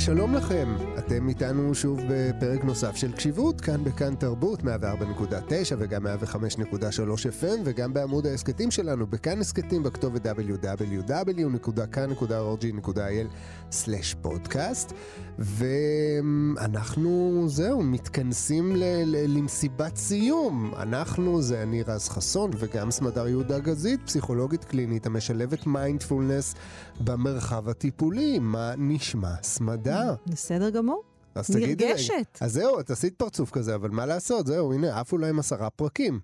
ושלום לכם, אתם איתנו שוב בפרק נוסף של קשיבות, כאן בכאן תרבות, 104.9 וגם 105.3 FM וגם בעמוד ההסכתים שלנו, בכאן הסכתים בכתובת www.kan.org.il/פודקאסט ואנחנו, זהו, מתכנסים ל- ל- למסיבת סיום. אנחנו, זה אני רז חסון וגם סמדר יהודה גזית, פסיכולוגית קלינית המשלבת מיינדפולנס במרחב הטיפולי. מה נשמע, סמדר? בסדר גמור. אז תגידי. נרגשת. אז זהו, את עשית פרצוף כזה, אבל מה לעשות, זהו, הנה, עפו להם עשרה פרקים.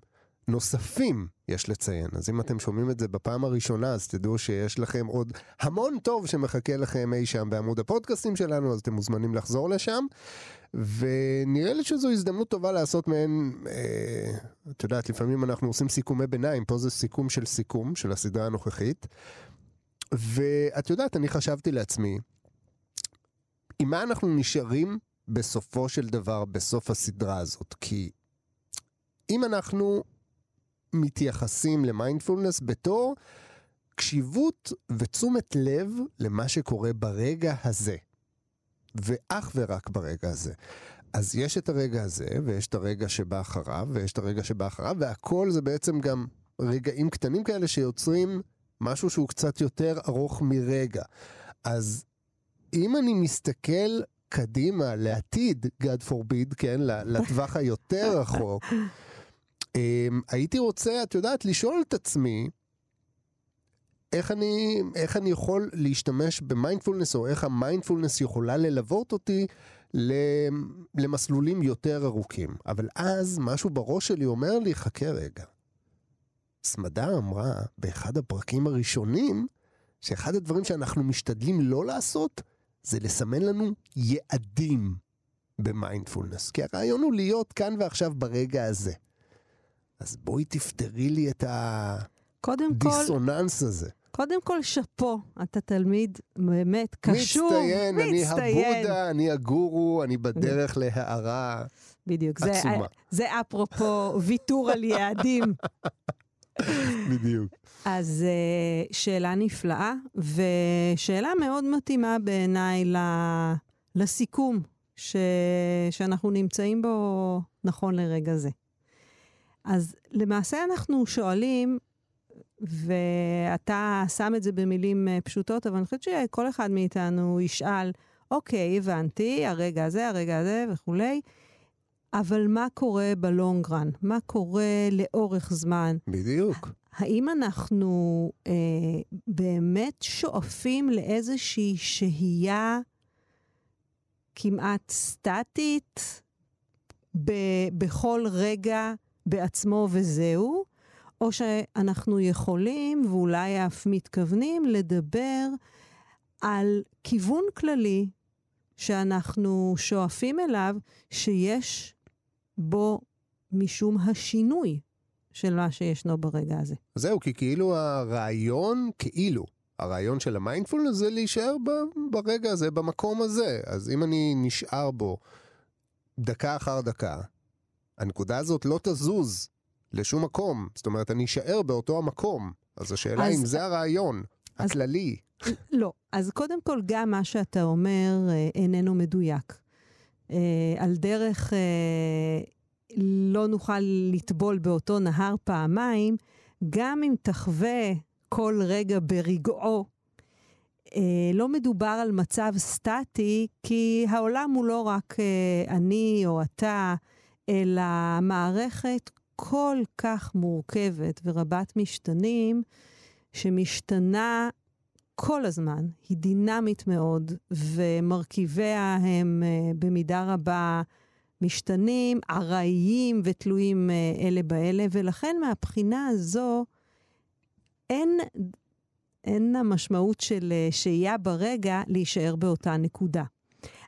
נוספים, יש לציין. אז אם אתם שומעים את זה בפעם הראשונה, אז תדעו שיש לכם עוד המון טוב שמחכה לכם אי שם בעמוד הפודקאסטים שלנו, אז אתם מוזמנים לחזור לשם. ונראה לי שזו הזדמנות טובה לעשות מעין, אה, את יודעת, לפעמים אנחנו עושים סיכומי ביניים, פה זה סיכום של סיכום של הסדרה הנוכחית. ואת יודעת, אני חשבתי לעצמי, עם מה אנחנו נשארים בסופו של דבר, בסוף הסדרה הזאת? כי אם אנחנו מתייחסים למיינדפולנס בתור קשיבות ותשומת לב למה שקורה ברגע הזה, ואך ורק ברגע הזה. אז יש את הרגע הזה, ויש את הרגע שבא אחריו, ויש את הרגע שבא אחריו, והכל זה בעצם גם רגעים קטנים כאלה שיוצרים משהו שהוא קצת יותר ארוך מרגע. אז אם אני מסתכל קדימה, לעתיד, God forbid, כן, לטווח היותר רחוק, אמ, הייתי רוצה, את יודעת, לשאול את עצמי, איך אני, איך אני יכול להשתמש במיינדפולנס, או איך המיינדפולנס יכולה ללוות אותי למסלולים יותר ארוכים. אבל אז משהו בראש שלי אומר לי, חכה רגע. סמדה אמרה באחד הפרקים הראשונים, שאחד הדברים שאנחנו משתדלים לא לעשות, זה לסמן לנו יעדים במיינדפולנס. כי הרעיון הוא להיות כאן ועכשיו ברגע הזה. אז בואי תפתרי לי את הדיסוננס הזה. קודם כל, שאפו, אתה תלמיד באמת קשור, מצטיין, אני הבודה, אני הגורו, אני בדרך להערה בדיוק, עצומה. זה, זה אפרופו ויתור על יעדים. בדיוק. אז uh, שאלה נפלאה, ושאלה מאוד מתאימה בעיניי לסיכום ש... שאנחנו נמצאים בו נכון לרגע זה. אז למעשה אנחנו שואלים, ואתה שם את זה במילים אה, פשוטות, אבל אני חושבת שכל אחד מאיתנו ישאל, אוקיי, הבנתי, הרגע הזה, הרגע הזה וכולי, אבל מה קורה בלונגרן? מה קורה לאורך זמן? בדיוק. האם אנחנו אה, באמת שואפים לאיזושהי שהייה כמעט סטטית ב- בכל רגע בעצמו וזהו, או שאנחנו יכולים, ואולי אף מתכוונים, לדבר על כיוון כללי שאנחנו שואפים אליו, שיש בו משום השינוי של מה שישנו ברגע הזה. זהו, כי כאילו הרעיון, כאילו, הרעיון של המיינדפולנס זה להישאר ברגע הזה, במקום הזה. אז אם אני נשאר בו דקה אחר דקה, הנקודה הזאת לא תזוז לשום מקום. זאת אומרת, אני אשאר באותו המקום. אז השאלה אז, אם זה הרעיון אז, הכללי. לא. אז קודם כל, גם מה שאתה אומר אה, איננו מדויק. אה, על דרך אה, לא נוכל לטבול באותו נהר פעמיים, גם אם תחווה כל רגע ברגעו, אה, לא מדובר על מצב סטטי, כי העולם הוא לא רק אה, אני או אתה, אלא מערכת כל כך מורכבת ורבת משתנים, שמשתנה כל הזמן, היא דינמית מאוד, ומרכיביה הם אה, במידה רבה משתנים, ארעיים ותלויים אה, אלה באלה, ולכן מהבחינה הזו אין, אין המשמעות של אה, שהייה ברגע להישאר באותה נקודה.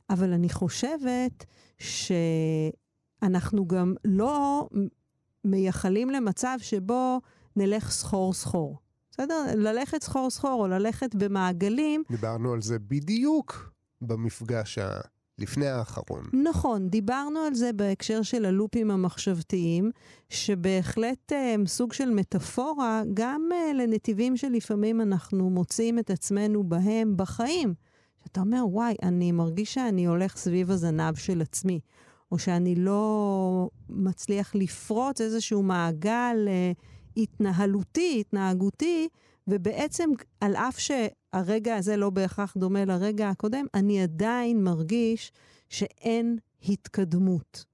אבל אני חושבת שאנחנו גם לא מייחלים למצב שבו נלך סחור סחור. בסדר? ללכת סחור סחור או ללכת במעגלים. דיברנו על זה בדיוק במפגש ה... לפני האחרון. נכון, דיברנו על זה בהקשר של הלופים המחשבתיים, שבהחלט הם סוג של מטאפורה גם לנתיבים שלפעמים אנחנו מוצאים את עצמנו בהם בחיים, שאתה אומר, וואי, אני מרגיש שאני הולך סביב הזנב של עצמי, או שאני לא מצליח לפרוץ איזשהו מעגל אה, התנהלותי, התנהגותי, ובעצם, על אף שהרגע הזה לא בהכרח דומה לרגע הקודם, אני עדיין מרגיש שאין התקדמות.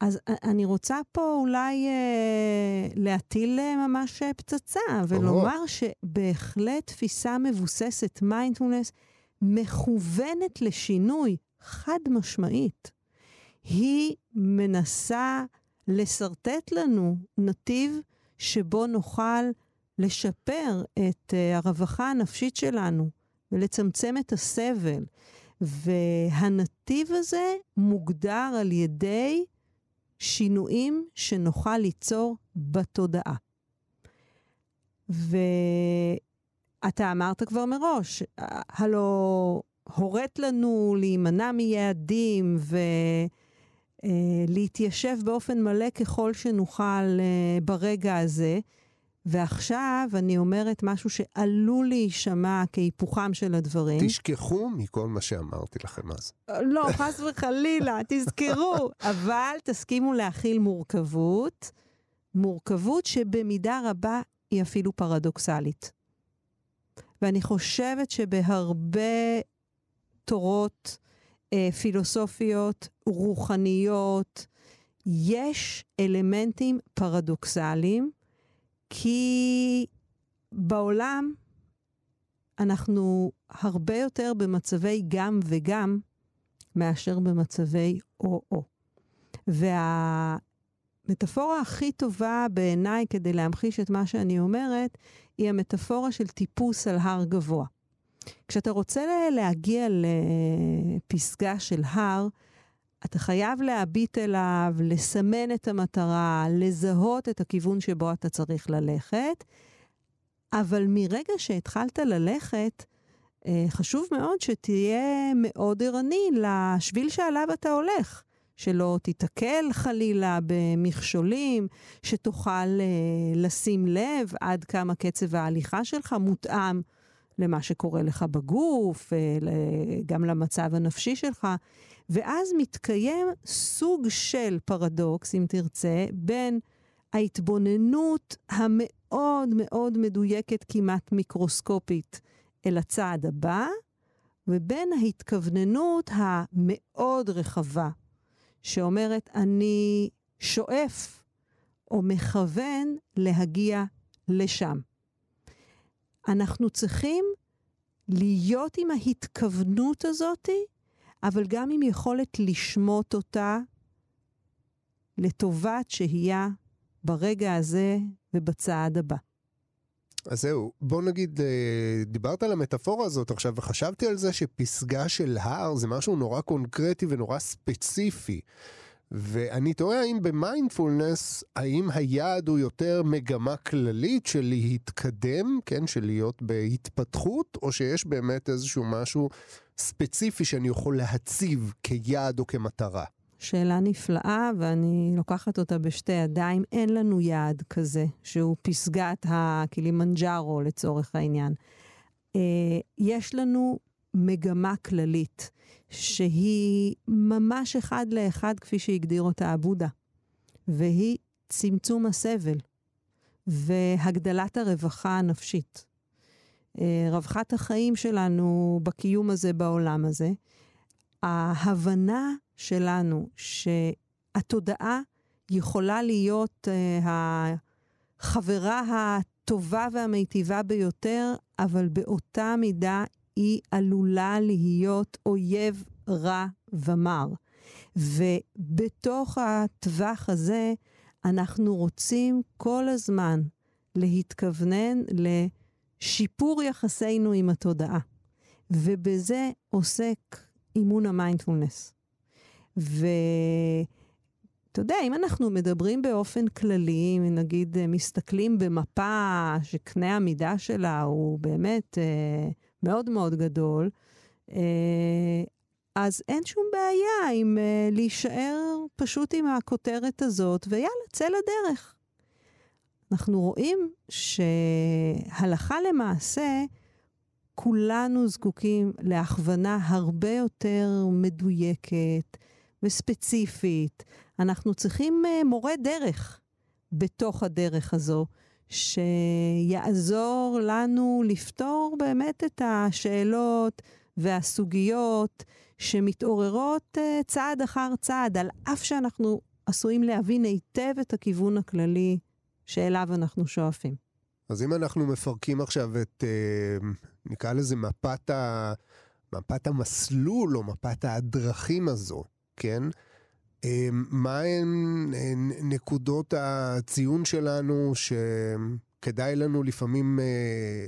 אז אני רוצה פה אולי אה, להטיל אה, ממש פצצה, ולומר שבהחלט תפיסה מבוססת מיינדפולנס מכוונת לשינוי, חד משמעית. היא מנסה לשרטט לנו נתיב שבו נוכל לשפר את uh, הרווחה הנפשית שלנו ולצמצם את הסבל. והנתיב הזה מוגדר על ידי שינויים שנוכל ליצור בתודעה. ואתה אמרת כבר מראש, הלו הורית לנו להימנע מיעדים ולהתיישב אה, באופן מלא ככל שנוכל אה, ברגע הזה. ועכשיו אני אומרת משהו שעלול להישמע כהיפוכם של הדברים. תשכחו מכל מה שאמרתי לכם אז. לא, חס וחלילה, תזכרו. אבל תסכימו להכיל מורכבות, מורכבות שבמידה רבה היא אפילו פרדוקסלית. ואני חושבת שבהרבה תורות אה, פילוסופיות, רוחניות, יש אלמנטים פרדוקסליים, כי בעולם אנחנו הרבה יותר במצבי גם וגם מאשר במצבי או-או. והמטאפורה הכי טובה בעיניי כדי להמחיש את מה שאני אומרת, היא המטאפורה של טיפוס על הר גבוה. כשאתה רוצה להגיע לפסגה של הר, אתה חייב להביט אליו, לסמן את המטרה, לזהות את הכיוון שבו אתה צריך ללכת, אבל מרגע שהתחלת ללכת, אה, חשוב מאוד שתהיה מאוד ערני לשביל שעליו אתה הולך. שלא תיתקל חלילה במכשולים, שתוכל uh, לשים לב עד כמה קצב ההליכה שלך מותאם למה שקורה לך בגוף, uh, גם למצב הנפשי שלך. ואז מתקיים סוג של פרדוקס, אם תרצה, בין ההתבוננות המאוד מאוד מדויקת, כמעט מיקרוסקופית, אל הצעד הבא, ובין ההתכווננות המאוד רחבה, שאומרת, אני שואף או מכוון להגיע לשם. אנחנו צריכים להיות עם ההתכוונות הזאתי אבל גם עם יכולת לשמוט אותה לטובת שהייה ברגע הזה ובצעד הבא. אז זהו, בוא נגיד, אה, דיברת על המטאפורה הזאת עכשיו, וחשבתי על זה שפסגה של הר זה משהו נורא קונקרטי ונורא ספציפי. ואני תוהה האם במיינדפולנס, האם היעד הוא יותר מגמה כללית של להתקדם, כן, של להיות בהתפתחות, או שיש באמת איזשהו משהו ספציפי שאני יכול להציב כיעד או כמטרה? שאלה נפלאה, ואני לוקחת אותה בשתי ידיים. אין לנו יעד כזה, שהוא פסגת הקילימנג'ארו לצורך העניין. אה, יש לנו מגמה כללית, שהיא ממש אחד לאחד כפי שהגדיר אותה הבודה, והיא צמצום הסבל והגדלת הרווחה הנפשית. אה, רווחת החיים שלנו בקיום הזה, בעולם הזה. ההבנה שלנו שהתודעה יכולה להיות uh, החברה הטובה והמיטיבה ביותר, אבל באותה מידה היא עלולה להיות אויב רע ומר. ובתוך הטווח הזה, אנחנו רוצים כל הזמן להתכוונן לשיפור יחסינו עם התודעה. ובזה עוסק אימון המיינדפולנס. ואתה יודע, אם אנחנו מדברים באופן כללי, נגיד מסתכלים במפה שקנה המידה שלה הוא באמת אה, מאוד מאוד גדול, אה, אז אין שום בעיה עם אה, להישאר פשוט עם הכותרת הזאת, ויאללה, צא לדרך. אנחנו רואים שהלכה למעשה, כולנו זקוקים להכוונה הרבה יותר מדויקת וספציפית. אנחנו צריכים uh, מורה דרך בתוך הדרך הזו, שיעזור לנו לפתור באמת את השאלות והסוגיות שמתעוררות uh, צעד אחר צעד, על אף שאנחנו עשויים להבין היטב את הכיוון הכללי שאליו אנחנו שואפים. אז אם אנחנו מפרקים עכשיו את, uh, נקרא לזה מפת, ה, מפת המסלול או מפת הדרכים הזו, כן? מה הן נקודות הציון שלנו שכדאי לנו לפעמים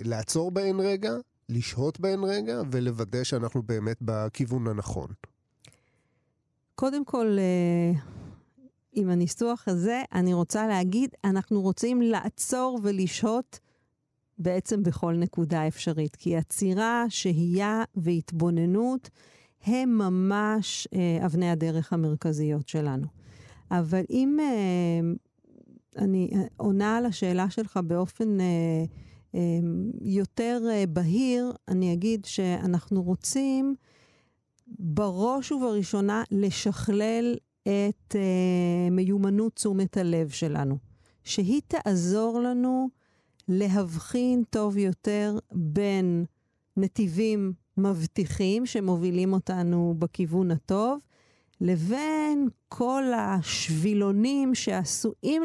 לעצור בהן רגע, לשהות בהן רגע ולוודא שאנחנו באמת בכיוון הנכון? קודם כל, עם הניסוח הזה, אני רוצה להגיד, אנחנו רוצים לעצור ולשהות בעצם בכל נקודה אפשרית. כי עצירה, שהייה והתבוננות הם ממש אה, אבני הדרך המרכזיות שלנו. אבל אם אה, אני אה, עונה על השאלה שלך באופן אה, אה, יותר אה, בהיר, אני אגיד שאנחנו רוצים בראש ובראשונה לשכלל את אה, מיומנות תשומת הלב שלנו, שהיא תעזור לנו להבחין טוב יותר בין נתיבים מבטיחים שמובילים אותנו בכיוון הטוב, לבין כל השבילונים שעשויים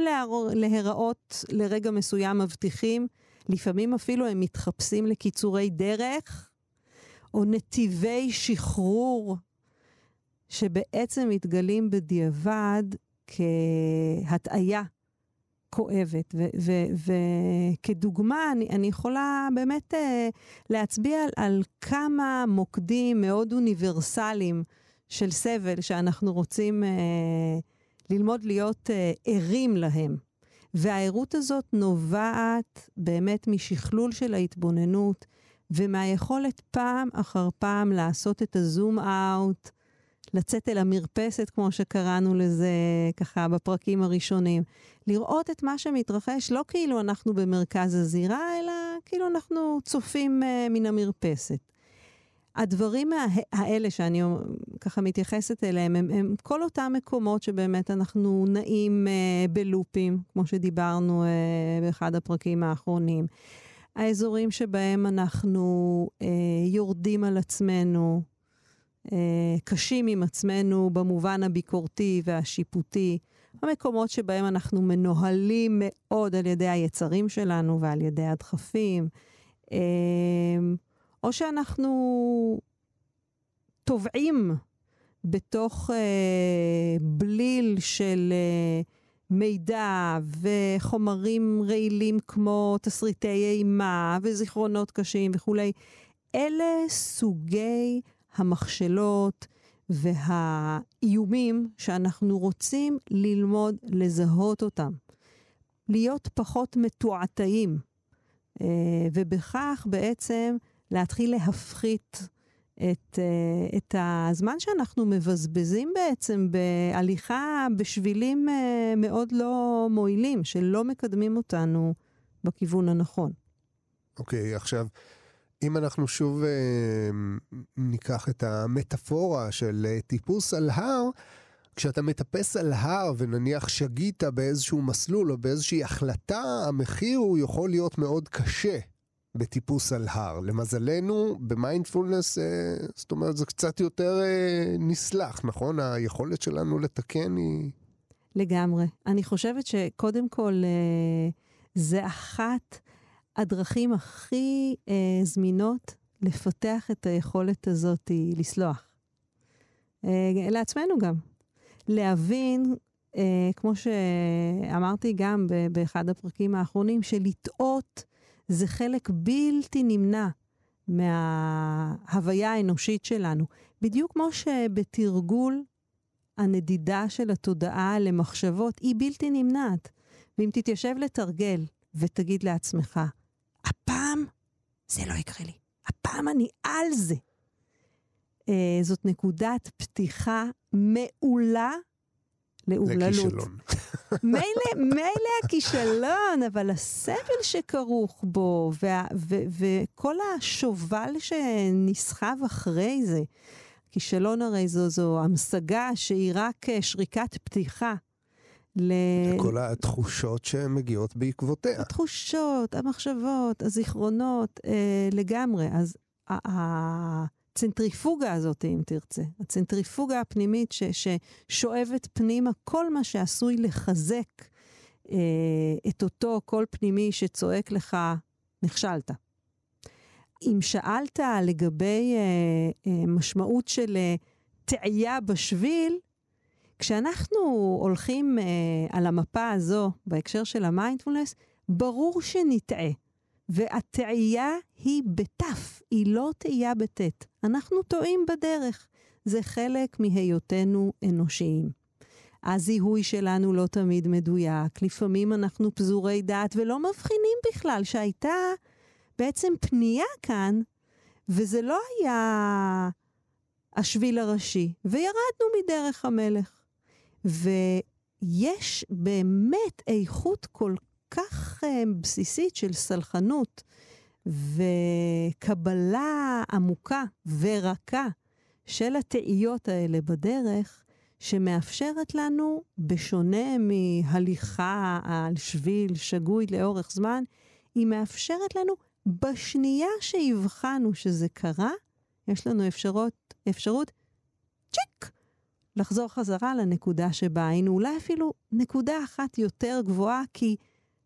להיראות לרגע מסוים מבטיחים, לפעמים אפילו הם מתחפשים לקיצורי דרך, או נתיבי שחרור, שבעצם מתגלים בדיעבד כהטעיה כואבת. וכדוגמה, אני, אני יכולה באמת uh, להצביע על, על כמה מוקדים מאוד אוניברסליים של סבל שאנחנו רוצים uh, ללמוד להיות uh, ערים להם. והערות הזאת נובעת באמת משכלול של ההתבוננות ומהיכולת פעם אחר פעם לעשות את הזום אאוט, לצאת אל המרפסת, כמו שקראנו לזה ככה בפרקים הראשונים. לראות את מה שמתרחש לא כאילו אנחנו במרכז הזירה, אלא כאילו אנחנו צופים uh, מן המרפסת. הדברים האלה שאני ככה מתייחסת אליהם, הם, הם כל אותם מקומות שבאמת אנחנו נעים uh, בלופים, כמו שדיברנו uh, באחד הפרקים האחרונים. האזורים שבהם אנחנו uh, יורדים על עצמנו, קשים עם עצמנו במובן הביקורתי והשיפוטי, המקומות שבהם אנחנו מנוהלים מאוד על ידי היצרים שלנו ועל ידי הדחפים, אה, או שאנחנו טובעים בתוך אה, בליל של מידע וחומרים רעילים כמו תסריטי אימה וזיכרונות קשים וכולי. אלה סוגי המכשלות והאיומים שאנחנו רוצים ללמוד לזהות אותם. להיות פחות מתועתעים, אה, ובכך בעצם להתחיל להפחית את, אה, את הזמן שאנחנו מבזבזים בעצם בהליכה בשבילים אה, מאוד לא מועילים, שלא מקדמים אותנו בכיוון הנכון. אוקיי, okay, עכשיו, אם אנחנו שוב אה, ניקח את המטאפורה של אה, טיפוס על הר, כשאתה מטפס על הר ונניח שגית באיזשהו מסלול או באיזושהי החלטה, המחיר הוא יכול להיות מאוד קשה בטיפוס על הר. למזלנו, במיינדפולנס, אה, זאת אומרת, זה קצת יותר אה, נסלח, נכון? היכולת שלנו לתקן היא... לגמרי. אני חושבת שקודם כל, אה, זה אחת... הדרכים הכי אה, זמינות לפתח את היכולת הזאת היא לסלוח. אה, לעצמנו גם. להבין, אה, כמו שאמרתי גם באחד הפרקים האחרונים, שלטעות זה חלק בלתי נמנע מההוויה האנושית שלנו. בדיוק כמו שבתרגול הנדידה של התודעה למחשבות היא בלתי נמנעת. ואם תתיישב לתרגל ותגיד לעצמך, הפעם זה לא יקרה לי. הפעם אני על זה. Uh, זאת נקודת פתיחה מעולה לאומללות. לכישלון. מילא, מילא הכישלון, אבל הסבל שכרוך בו, וה, ו, וכל השובל שנסחב אחרי זה. כישלון הרי זו, זו המשגה שהיא רק אה, שריקת פתיחה. ל... וכל התחושות שמגיעות בעקבותיה. התחושות, המחשבות, הזיכרונות, אה, לגמרי. אז הצנטריפוגה הזאת, אם תרצה, הצנטריפוגה הפנימית ש, ששואבת פנימה כל מה שעשוי לחזק אה, את אותו קול פנימי שצועק לך, נכשלת. אם שאלת לגבי אה, אה, משמעות של אה, תעייה בשביל, כשאנחנו הולכים אה, על המפה הזו, בהקשר של המיינדפולנס, ברור שנטעה. והתעייה היא בתף, היא לא תהייה בטית. אנחנו טועים בדרך. זה חלק מהיותנו אנושיים. הזיהוי שלנו לא תמיד מדויק, לפעמים אנחנו פזורי דעת ולא מבחינים בכלל שהייתה בעצם פנייה כאן, וזה לא היה השביל הראשי, וירדנו מדרך המלך. ויש באמת איכות כל כך uh, בסיסית של סלחנות וקבלה עמוקה ורכה של התהיות האלה בדרך, שמאפשרת לנו, בשונה מהליכה על שביל שגוי לאורך זמן, היא מאפשרת לנו, בשנייה שהבחנו שזה קרה, יש לנו אפשרות, אפשרות, צ'יק, לחזור חזרה לנקודה שבה היינו, אולי אפילו נקודה אחת יותר גבוהה, כי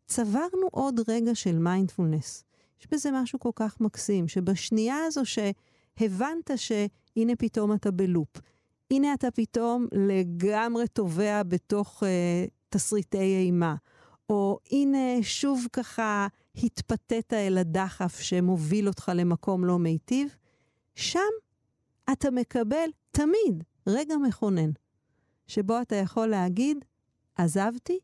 צברנו עוד רגע של מיינדפולנס. יש בזה משהו כל כך מקסים, שבשנייה הזו שהבנת שהנה פתאום אתה בלופ, הנה אתה פתאום לגמרי טובע בתוך uh, תסריטי אימה, או הנה שוב ככה התפתית אל הדחף שמוביל אותך למקום לא מיטיב, שם אתה מקבל תמיד רגע מכונן, שבו אתה יכול להגיד, עזבתי,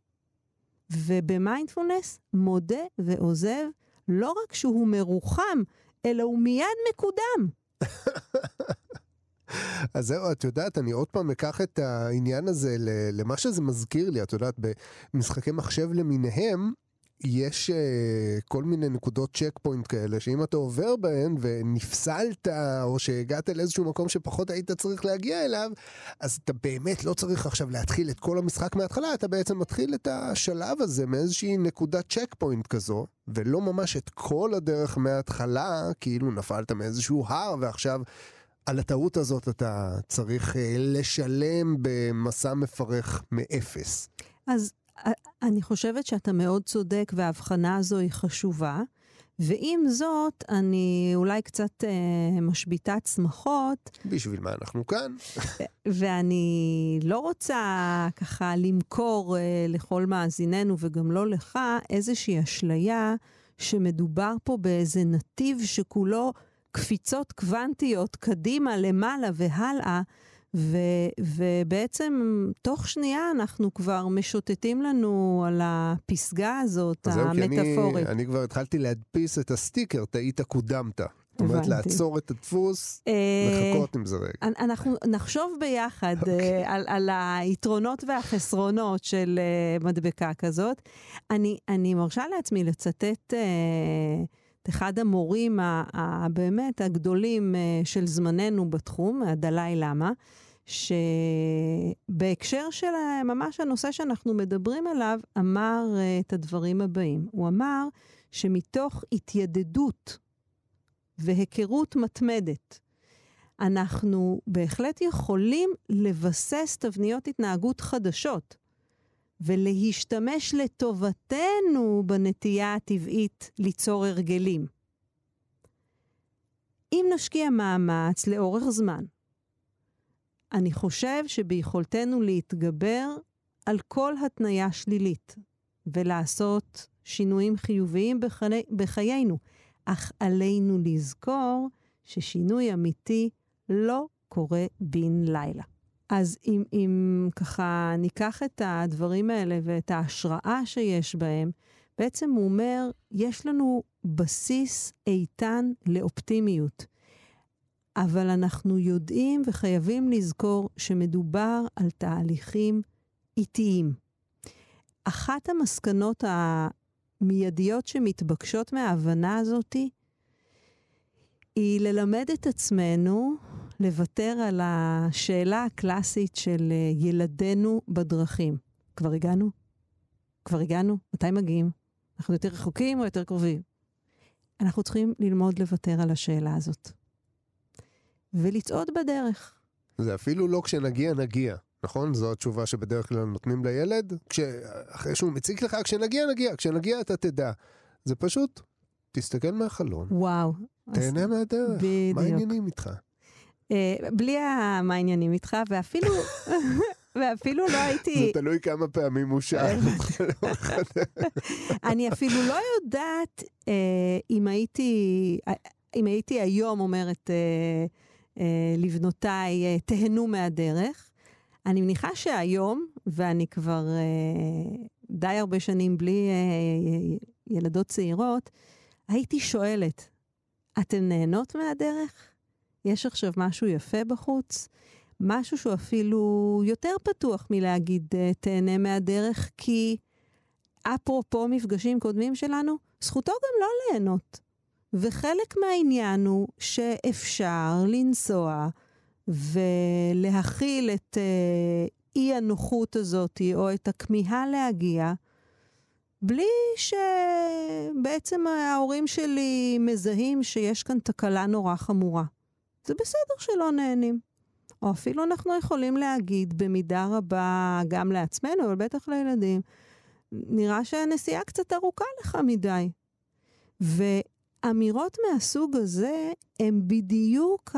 ובמיינדפולנס מודה ועוזב, לא רק שהוא מרוחם, אלא הוא מיד מקודם. אז זהו, את יודעת, אני עוד פעם אקח את העניין הזה למה שזה מזכיר לי, את יודעת, במשחקי מחשב למיניהם, יש אה, כל מיני נקודות checkpoint כאלה, שאם אתה עובר בהן ונפסלת, או שהגעת לאיזשהו מקום שפחות היית צריך להגיע אליו, אז אתה באמת לא צריך עכשיו להתחיל את כל המשחק מההתחלה, אתה בעצם מתחיל את השלב הזה מאיזושהי נקודת checkpoint כזו, ולא ממש את כל הדרך מההתחלה, כאילו נפלת מאיזשהו הר ועכשיו... על הטעות הזאת אתה צריך uh, לשלם במסע מפרך מאפס. אז אני חושבת שאתה מאוד צודק וההבחנה הזו היא חשובה. ועם זאת, אני אולי קצת אה, משביתה צמחות. בשביל מה אנחנו כאן? ואני לא רוצה ככה למכור אה, לכל מאזיננו וגם לא לך איזושהי אשליה שמדובר פה באיזה נתיב שכולו קפיצות קוונטיות קדימה, למעלה והלאה. ו, ובעצם תוך שנייה אנחנו כבר משוטטים לנו על הפסגה הזאת, המטאפורית. אני, אני כבר התחלתי להדפיס את הסטיקר, טעית קודמת. זאת אומרת, לעצור את הדפוס, אה, לחכות עם זה רגע. אנחנו נחשוב ביחד okay. אוקיי. אה, על, על היתרונות והחסרונות של uh, מדבקה כזאת. אני, אני מרשה לעצמי לצטט... אחד המורים הבאמת הגדולים אה, של זמננו בתחום, הדלאי למה, שבהקשר של ממש הנושא שאנחנו מדברים עליו, אמר אה, את הדברים הבאים. הוא אמר שמתוך התיידדות והיכרות מתמדת, אנחנו בהחלט יכולים לבסס תבניות התנהגות חדשות. ולהשתמש לטובתנו בנטייה הטבעית ליצור הרגלים. אם נשקיע מאמץ לאורך זמן, אני חושב שביכולתנו להתגבר על כל התניה שלילית ולעשות שינויים חיוביים בחי... בחיינו, אך עלינו לזכור ששינוי אמיתי לא קורה בן לילה. אז אם, אם ככה ניקח את הדברים האלה ואת ההשראה שיש בהם, בעצם הוא אומר, יש לנו בסיס איתן לאופטימיות. אבל אנחנו יודעים וחייבים לזכור שמדובר על תהליכים איטיים. אחת המסקנות המיידיות שמתבקשות מההבנה הזאתי, היא ללמד את עצמנו לוותר על השאלה הקלאסית של אה, ילדינו בדרכים. כבר הגענו? כבר הגענו? מתי מגיעים? אנחנו יותר רחוקים או יותר קרובים? אנחנו צריכים ללמוד לוותר על השאלה הזאת. ולצעוד בדרך. זה אפילו לא כשנגיע נגיע, נכון? זו התשובה שבדרך כלל נותנים לילד. כש... אחרי שהוא מציג לך, כשנגיע נגיע, כשנגיע אתה תדע. זה פשוט, תסתכל מהחלון. וואו. תהנה אז... מהדרך. בדיוק. מה העניינים איתך? Uh, בלי מה העניינים איתך, ואפילו, ואפילו לא הייתי... זה תלוי כמה פעמים הוא שאל אותך אני אפילו לא יודעת uh, אם הייתי, אם הייתי היום אומרת לבנותיי, תהנו מהדרך. אני מניחה שהיום, ואני כבר די הרבה שנים בלי ילדות צעירות, הייתי שואלת, אתן נהנות מהדרך? יש עכשיו משהו יפה בחוץ? משהו שהוא אפילו יותר פתוח מלהגיד תהנה מהדרך, כי אפרופו מפגשים קודמים שלנו, זכותו גם לא ליהנות. וחלק מהעניין הוא שאפשר לנסוע ולהכיל את אה, אי הנוחות הזאת, או את הכמיהה להגיע, בלי שבעצם ההורים שלי מזהים שיש כאן תקלה נורא חמורה. זה בסדר שלא נהנים. או אפילו אנחנו יכולים להגיד במידה רבה גם לעצמנו, אבל בטח לילדים, נראה שהנסיעה קצת ארוכה לך מדי. ואמירות מהסוג הזה הן בדיוק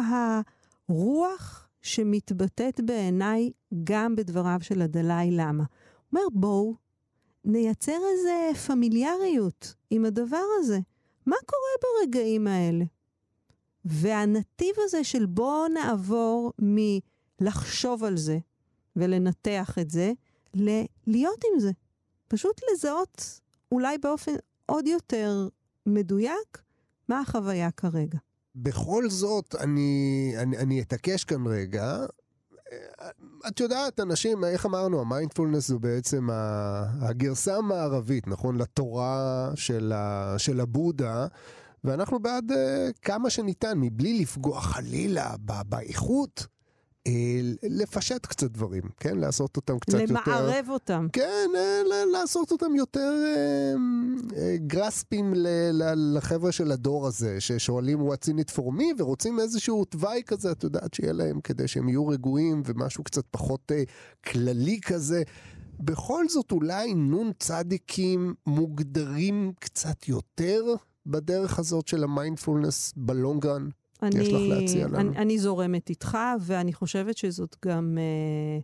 הרוח שמתבטאת בעיניי גם בדבריו של הדלאי למה. הוא אומר, בואו נייצר איזה פמיליאריות עם הדבר הזה. מה קורה ברגעים האלה? והנתיב הזה של בואו נעבור מלחשוב על זה ולנתח את זה, ללהיות עם זה. פשוט לזהות אולי באופן עוד יותר מדויק מה החוויה כרגע. בכל זאת, אני, אני, אני אתעקש כאן רגע. את יודעת, אנשים, איך אמרנו, המיינדפולנס זו בעצם הגרסה המערבית, נכון? לתורה של, ה, של הבודה. ואנחנו בעד uh, כמה שניתן, מבלי לפגוע חלילה באיכות, uh, לפשט קצת דברים, כן? לעשות אותם קצת למערב יותר... למערב אותם. כן, uh, לעשות אותם יותר גרספים לחבר'ה של הדור הזה, ששואלים what's in it for me, ורוצים איזשהו תוואי כזה, את יודעת, שיהיה להם כדי שהם יהיו רגועים, ומשהו קצת פחות כללי כזה. בכל זאת, אולי נון צדיקים מוגדרים קצת יותר בדרך הזאת של המיינדפולנס בלונגרן? יש לך להציע לנו. אני, אני זורמת איתך, ואני חושבת שזאת גם... אה,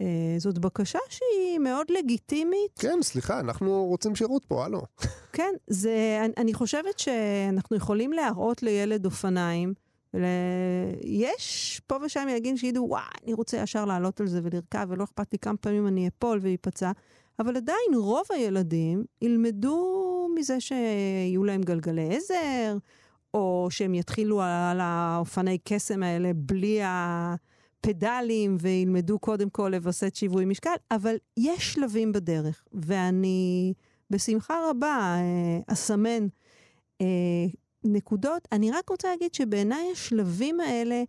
אה, זאת בקשה שהיא מאוד לגיטימית. כן, סליחה, אנחנו רוצים שירות פה, הלו. כן, זה, אני, אני חושבת שאנחנו יכולים להראות לילד אופניים. ול... יש פה ושם ילדים שיגידו, וואי, אני רוצה ישר לעלות על זה ולרכב, ולא אכפת לי כמה פעמים אני אפול ואיפצע. אבל עדיין רוב הילדים ילמדו מזה שיהיו להם גלגלי עזר, או שהם יתחילו על האופני קסם האלה בלי הפדלים וילמדו קודם כל לווסת שיווי משקל, אבל יש שלבים בדרך, ואני בשמחה רבה אה, אסמן אה, נקודות. אני רק רוצה להגיד שבעיניי השלבים האלה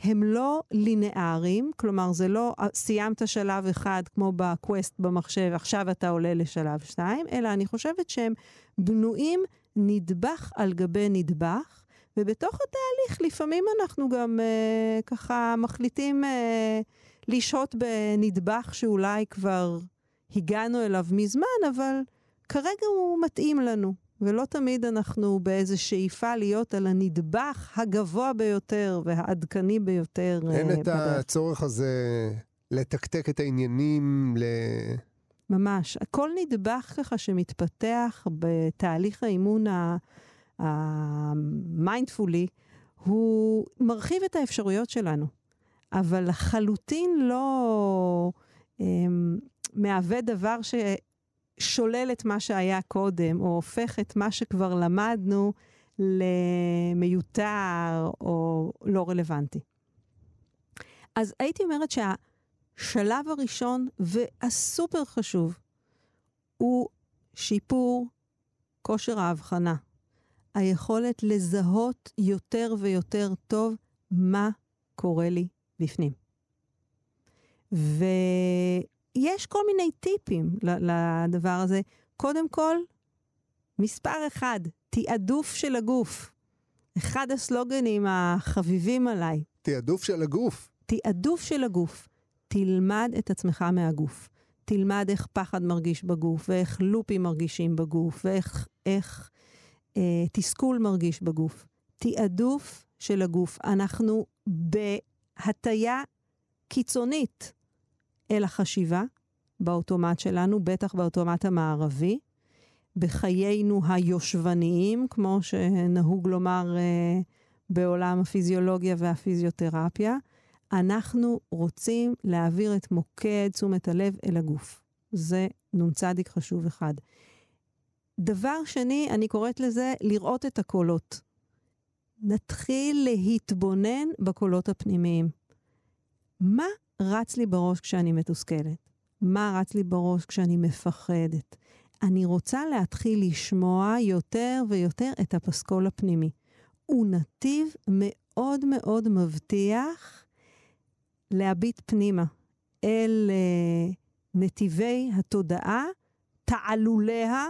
הם לא לינאריים, כלומר זה לא סיימת שלב אחד כמו בקווסט במחשב, עכשיו אתה עולה לשלב שתיים, אלא אני חושבת שהם בנויים נדבך על גבי נדבך, ובתוך התהליך לפעמים אנחנו גם אה, ככה מחליטים אה, לשהות בנדבך שאולי כבר הגענו אליו מזמן, אבל כרגע הוא מתאים לנו. ולא תמיד אנחנו באיזו שאיפה להיות על הנדבך הגבוה ביותר והעדכני ביותר. אין את בדרך. הצורך הזה לתקתק את העניינים, ל... ממש. כל נדבך ככה שמתפתח בתהליך האימון המיינדפולי, הוא מרחיב את האפשרויות שלנו, אבל לחלוטין לא um, מהווה דבר ששולל את מה שהיה קודם, או הופך את מה שכבר למדנו למיותר או לא רלוונטי. אז הייתי אומרת שה... השלב הראשון והסופר חשוב הוא שיפור כושר ההבחנה. היכולת לזהות יותר ויותר טוב מה קורה לי בפנים. ויש כל מיני טיפים לדבר הזה. קודם כל, מספר אחד, תעדוף של הגוף. אחד הסלוגנים החביבים עליי. תעדוף של הגוף. תעדוף של הגוף. תלמד את עצמך מהגוף. תלמד איך פחד מרגיש בגוף, ואיך לופים מרגישים בגוף, ואיך איך, אה, תסכול מרגיש בגוף. תעדוף של הגוף. אנחנו בהטייה קיצונית אל החשיבה, באוטומט שלנו, בטח באוטומט המערבי, בחיינו היושבניים, כמו שנהוג לומר אה, בעולם הפיזיולוגיה והפיזיותרפיה. אנחנו רוצים להעביר את מוקד תשומת הלב אל הגוף. זה נ"צ חשוב אחד. דבר שני, אני קוראת לזה לראות את הקולות. נתחיל להתבונן בקולות הפנימיים. מה רץ לי בראש כשאני מתוסכלת? מה רץ לי בראש כשאני מפחדת? אני רוצה להתחיל לשמוע יותר ויותר את הפסקול הפנימי. הוא נתיב מאוד מאוד מבטיח להביט פנימה אל uh, נתיבי התודעה, תעלוליה,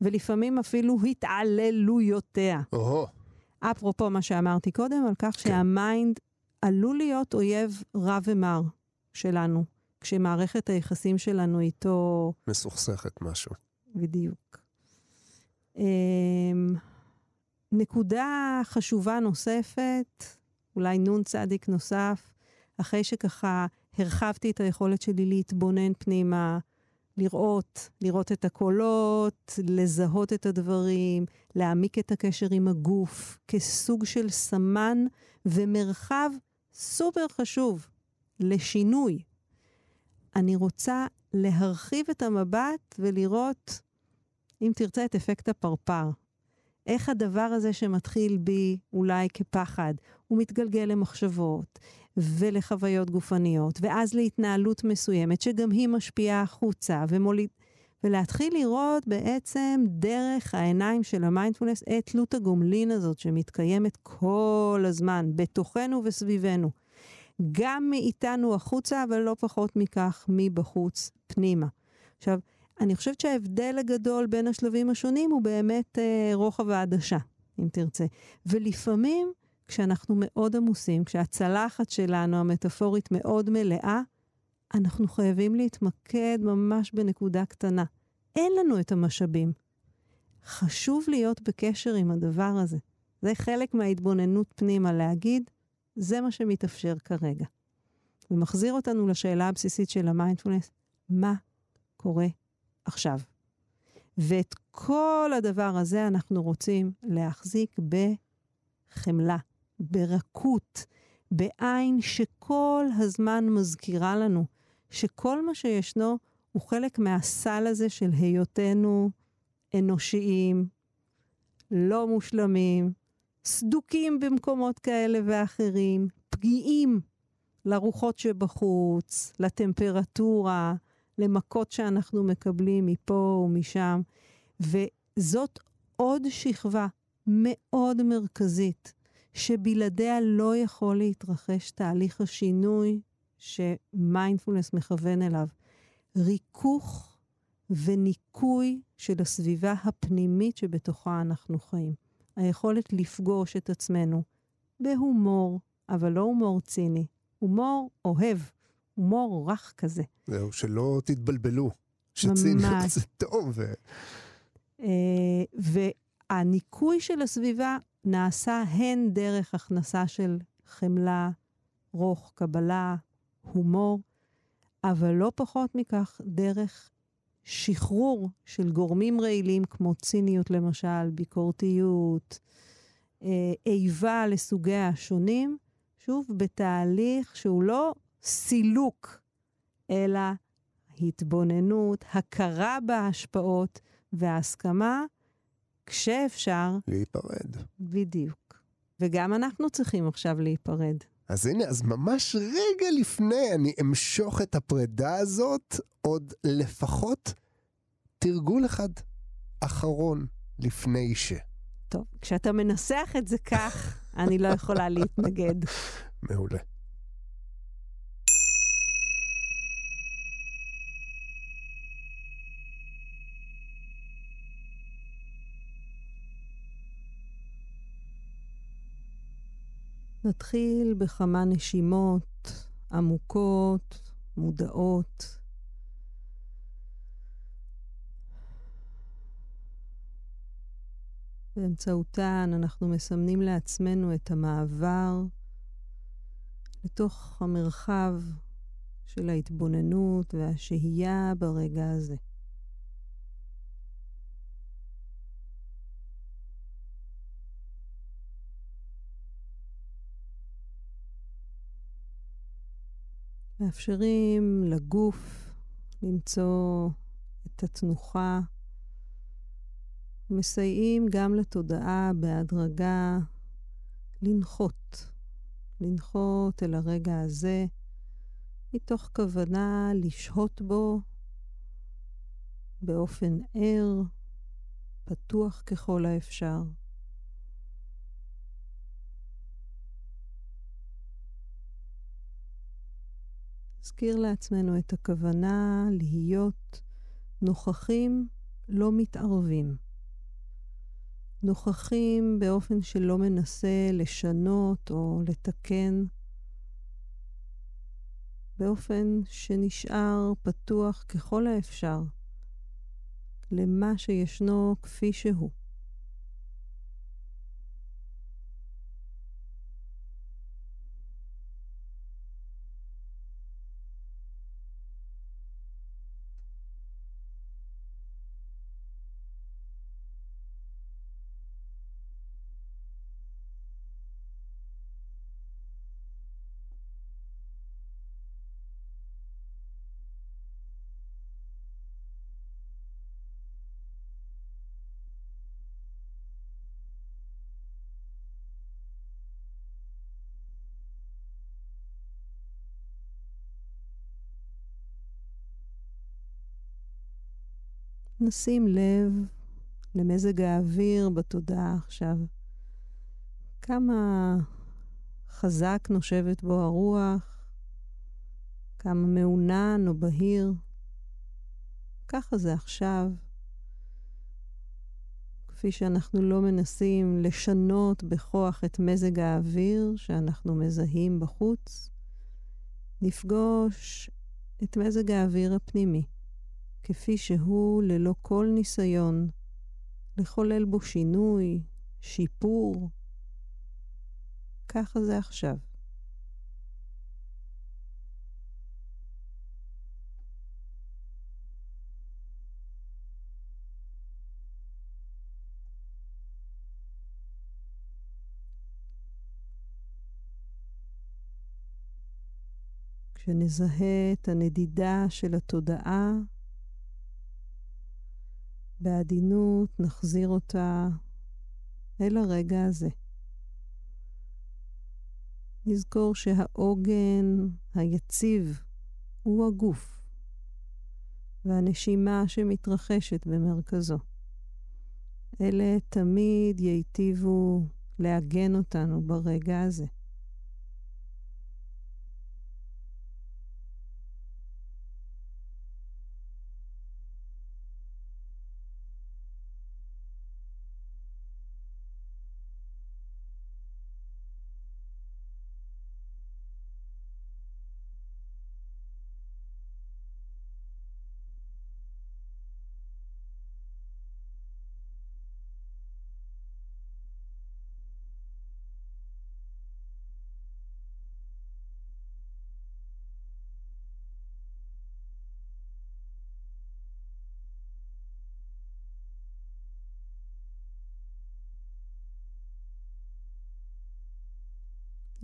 ולפעמים אפילו התעללויותיה. אפרופו מה שאמרתי קודם, על כך כן. שהמיינד עלול להיות אויב רע ומר שלנו, כשמערכת היחסים שלנו איתו... מסוכסכת משהו. בדיוק. Um, נקודה חשובה נוספת, אולי נון צדיק נוסף, אחרי שככה הרחבתי את היכולת שלי להתבונן פנימה, לראות, לראות את הקולות, לזהות את הדברים, להעמיק את הקשר עם הגוף כסוג של סמן ומרחב סופר חשוב לשינוי. אני רוצה להרחיב את המבט ולראות, אם תרצה, את אפקט הפרפר. איך הדבר הזה שמתחיל בי אולי כפחד, הוא מתגלגל למחשבות ולחוויות גופניות, ואז להתנהלות מסוימת שגם היא משפיעה החוצה ומוליד... ולהתחיל לראות בעצם דרך העיניים של המיינדפולנס את תלות הגומלין הזאת שמתקיימת כל הזמן, בתוכנו וסביבנו. גם מאיתנו החוצה, אבל לא פחות מכך, מבחוץ פנימה. עכשיו, אני חושבת שההבדל הגדול בין השלבים השונים הוא באמת אה, רוחב העדשה, אם תרצה. ולפעמים, כשאנחנו מאוד עמוסים, כשהצלחת שלנו, המטאפורית, מאוד מלאה, אנחנו חייבים להתמקד ממש בנקודה קטנה. אין לנו את המשאבים. חשוב להיות בקשר עם הדבר הזה. זה חלק מההתבוננות פנימה, להגיד, זה מה שמתאפשר כרגע. ומחזיר אותנו לשאלה הבסיסית של המיינדפולנס, מה קורה עכשיו? ואת כל הדבר הזה אנחנו רוצים להחזיק בחמלה, ברכות, בעין שכל הזמן מזכירה לנו שכל מה שישנו הוא חלק מהסל הזה של היותנו אנושיים, לא מושלמים, סדוקים במקומות כאלה ואחרים, פגיעים לרוחות שבחוץ, לטמפרטורה, למכות שאנחנו מקבלים מפה ומשם. וזאת עוד שכבה מאוד מרכזית, שבלעדיה לא יכול להתרחש תהליך השינוי שמיינדפולנס מכוון אליו. ריכוך וניקוי של הסביבה הפנימית שבתוכה אנחנו חיים. היכולת לפגוש את עצמנו בהומור, אבל לא הומור ציני, הומור אוהב, הומור רך כזה. זהו, שלא תתבלבלו, שציניות זה טוב. אה, והניקוי של הסביבה נעשה הן דרך הכנסה של חמלה, רוך, קבלה, הומור, אבל לא פחות מכך, דרך שחרור של גורמים רעילים כמו ציניות למשל, ביקורתיות, אה, איבה לסוגיה השונים, שוב, בתהליך שהוא לא סילוק, אלא התבוננות, הכרה בהשפעות והסכמה, כשאפשר... להיפרד. בדיוק. וגם אנחנו צריכים עכשיו להיפרד. אז הנה, אז ממש רגע לפני אני אמשוך את הפרידה הזאת, עוד לפחות תרגול אחד אחרון לפני ש. טוב, כשאתה מנסח את זה כך, אני לא יכולה להתנגד. מעולה. נתחיל בכמה נשימות עמוקות, מודעות. באמצעותן אנחנו מסמנים לעצמנו את המעבר לתוך המרחב של ההתבוננות והשהייה ברגע הזה. מאפשרים לגוף למצוא את התנוחה, מסייעים גם לתודעה בהדרגה לנחות, לנחות אל הרגע הזה, מתוך כוונה לשהות בו באופן ער, פתוח ככל האפשר. נזכיר לעצמנו את הכוונה להיות נוכחים לא מתערבים. נוכחים באופן שלא מנסה לשנות או לתקן, באופן שנשאר פתוח ככל האפשר למה שישנו כפי שהוא. נשים לב למזג האוויר בתודעה עכשיו. כמה חזק נושבת בו הרוח, כמה מעונן או בהיר. ככה זה עכשיו. כפי שאנחנו לא מנסים לשנות בכוח את מזג האוויר שאנחנו מזהים בחוץ, נפגוש את מזג האוויר הפנימי. כפי שהוא ללא כל ניסיון לחולל בו שינוי, שיפור. ככה זה עכשיו. כשנזהה את הנדידה של התודעה, בעדינות נחזיר אותה אל הרגע הזה. נזכור שהעוגן היציב הוא הגוף, והנשימה שמתרחשת במרכזו. אלה תמיד ייטיבו לעגן אותנו ברגע הזה.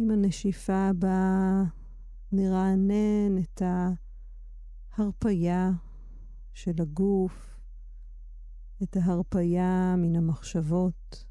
עם הנשיפה הבאה נרענן את ההרפייה של הגוף, את ההרפייה מן המחשבות.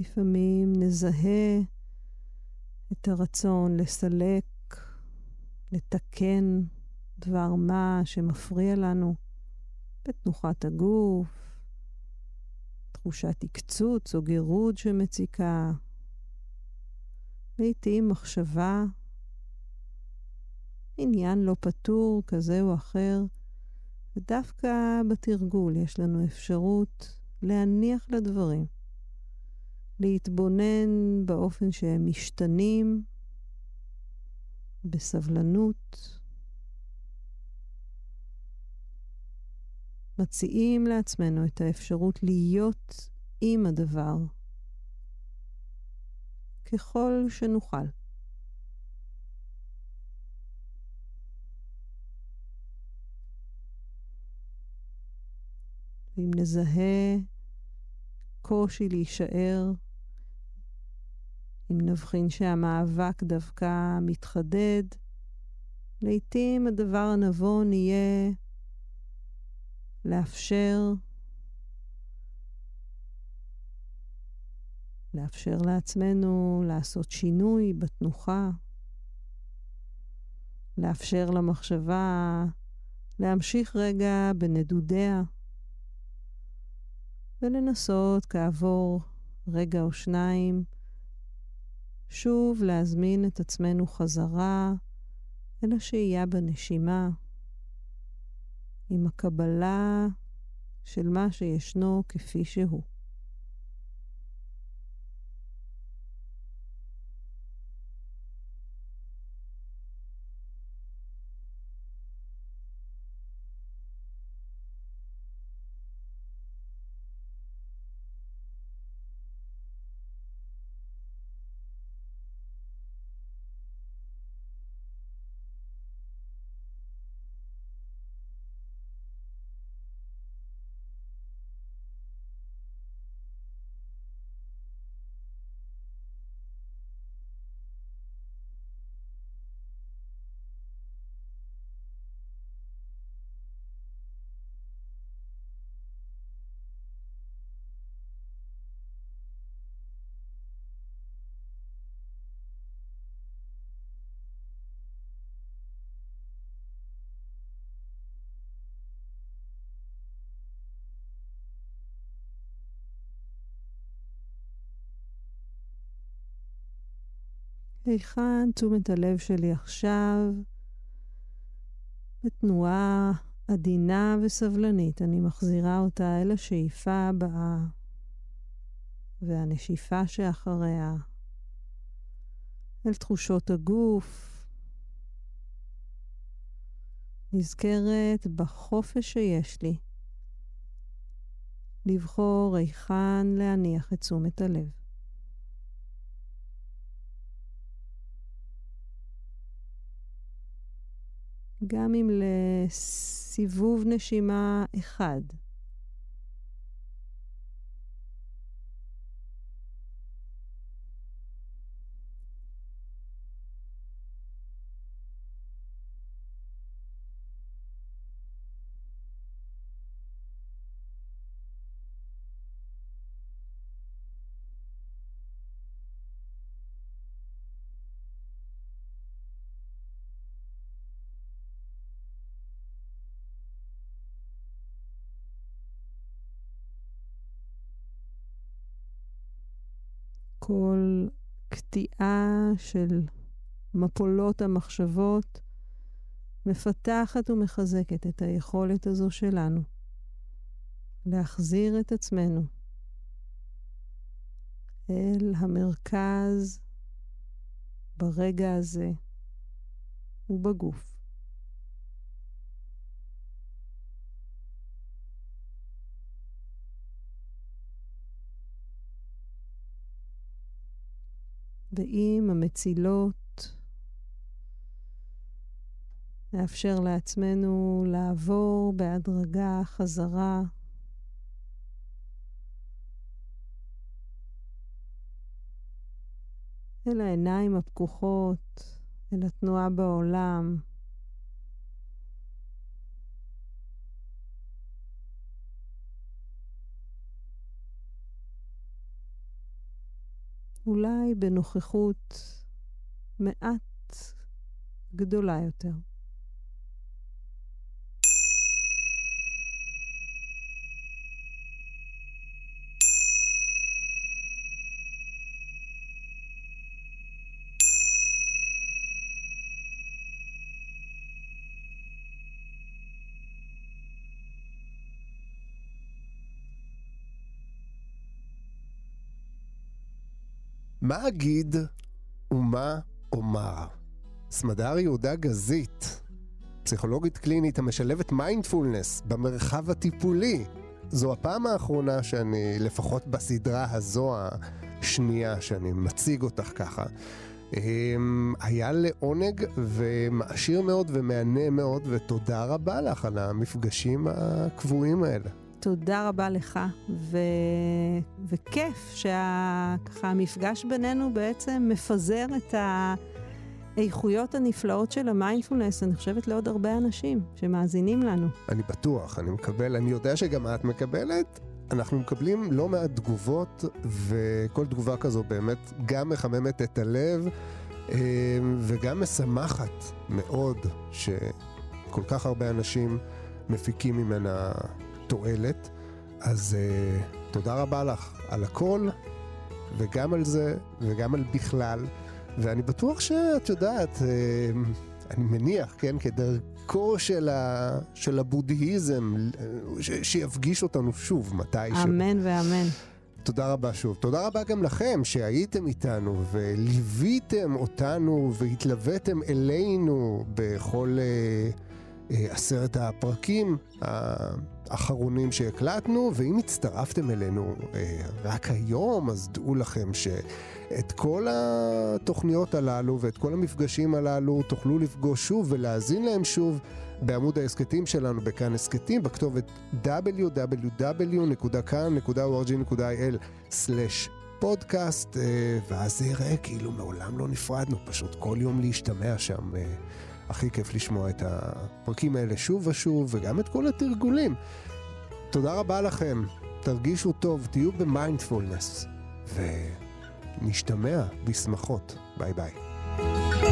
לפעמים נזהה את הרצון לסלק, לתקן דבר מה שמפריע לנו בתנוחת הגוף, תחושת עקצוץ או גירוד שמציקה, לעתים מחשבה, עניין לא פתור כזה או אחר, ודווקא בתרגול יש לנו אפשרות להניח לדברים, להתבונן באופן שהם משתנים, בסבלנות, מציעים לעצמנו את האפשרות להיות עם הדבר ככל שנוכל. ואם נזהה קושי להישאר, אם נבחין שהמאבק דווקא מתחדד, לעתים הדבר הנבון יהיה לאפשר, לאפשר לעצמנו לעשות שינוי בתנוחה, לאפשר למחשבה להמשיך רגע בנדודיה. ולנסות כעבור רגע או שניים שוב להזמין את עצמנו חזרה אל השהייה בנשימה, עם הקבלה של מה שישנו כפי שהוא. היכן תשומת הלב שלי עכשיו? בתנועה עדינה וסבלנית, אני מחזירה אותה אל השאיפה הבאה והנשיפה שאחריה, אל תחושות הגוף. נזכרת בחופש שיש לי לבחור היכן להניח את תשומת הלב. גם אם לסיבוב נשימה אחד. כל קטיעה של מפולות המחשבות מפתחת ומחזקת את היכולת הזו שלנו להחזיר את עצמנו אל המרכז ברגע הזה ובגוף. ועם המצילות נאפשר לעצמנו לעבור בהדרגה חזרה אל העיניים הפקוחות, אל התנועה בעולם. אולי בנוכחות מעט גדולה יותר. מה אגיד ומה אומר? סמדר יהודה גזית, פסיכולוגית קלינית המשלבת מיינדפולנס במרחב הטיפולי. זו הפעם האחרונה שאני, לפחות בסדרה הזו השנייה, שאני מציג אותך ככה. אמ, היה לעונג ומעשיר מאוד ומהנה מאוד, ותודה רבה לך על המפגשים הקבועים האלה. תודה רבה לך, ו... וכיף שככה המפגש בינינו בעצם מפזר את האיכויות הנפלאות של המיינדפולנס, אני חושבת לעוד הרבה אנשים שמאזינים לנו. אני בטוח, אני מקבל, אני יודע שגם את מקבלת. אנחנו מקבלים לא מעט תגובות, וכל תגובה כזו באמת גם מחממת את הלב, אה, וגם משמחת מאוד שכל כך הרבה אנשים מפיקים ממנה תועלת. אז uh, תודה רבה לך על הכל, וגם על זה, וגם על בכלל. ואני בטוח שאת יודעת, uh, אני מניח, כן, כדרכו של, ה, של הבודהיזם, ש, שיפגיש אותנו שוב מתישהו. אמן ואמן. תודה רבה שוב. תודה רבה גם לכם שהייתם איתנו וליוויתם אותנו והתלוויתם אלינו בכל uh, uh, עשרת הפרקים. Uh, האחרונים שהקלטנו, ואם הצטרפתם אלינו אה, רק היום, אז דעו לכם שאת כל התוכניות הללו ואת כל המפגשים הללו תוכלו לפגוש שוב ולהאזין להם שוב בעמוד ההסכתים שלנו בכאן הסכתים, בכתובת www.kan.org.il/פודקאסט, אה, ואז זה יראה כאילו מעולם לא נפרדנו, פשוט כל יום להשתמע שם. אה, הכי כיף לשמוע את הפרקים האלה שוב ושוב, וגם את כל התרגולים. תודה רבה לכם, תרגישו טוב, תהיו במיינדפולנס, ונשתמע בשמחות. ביי ביי.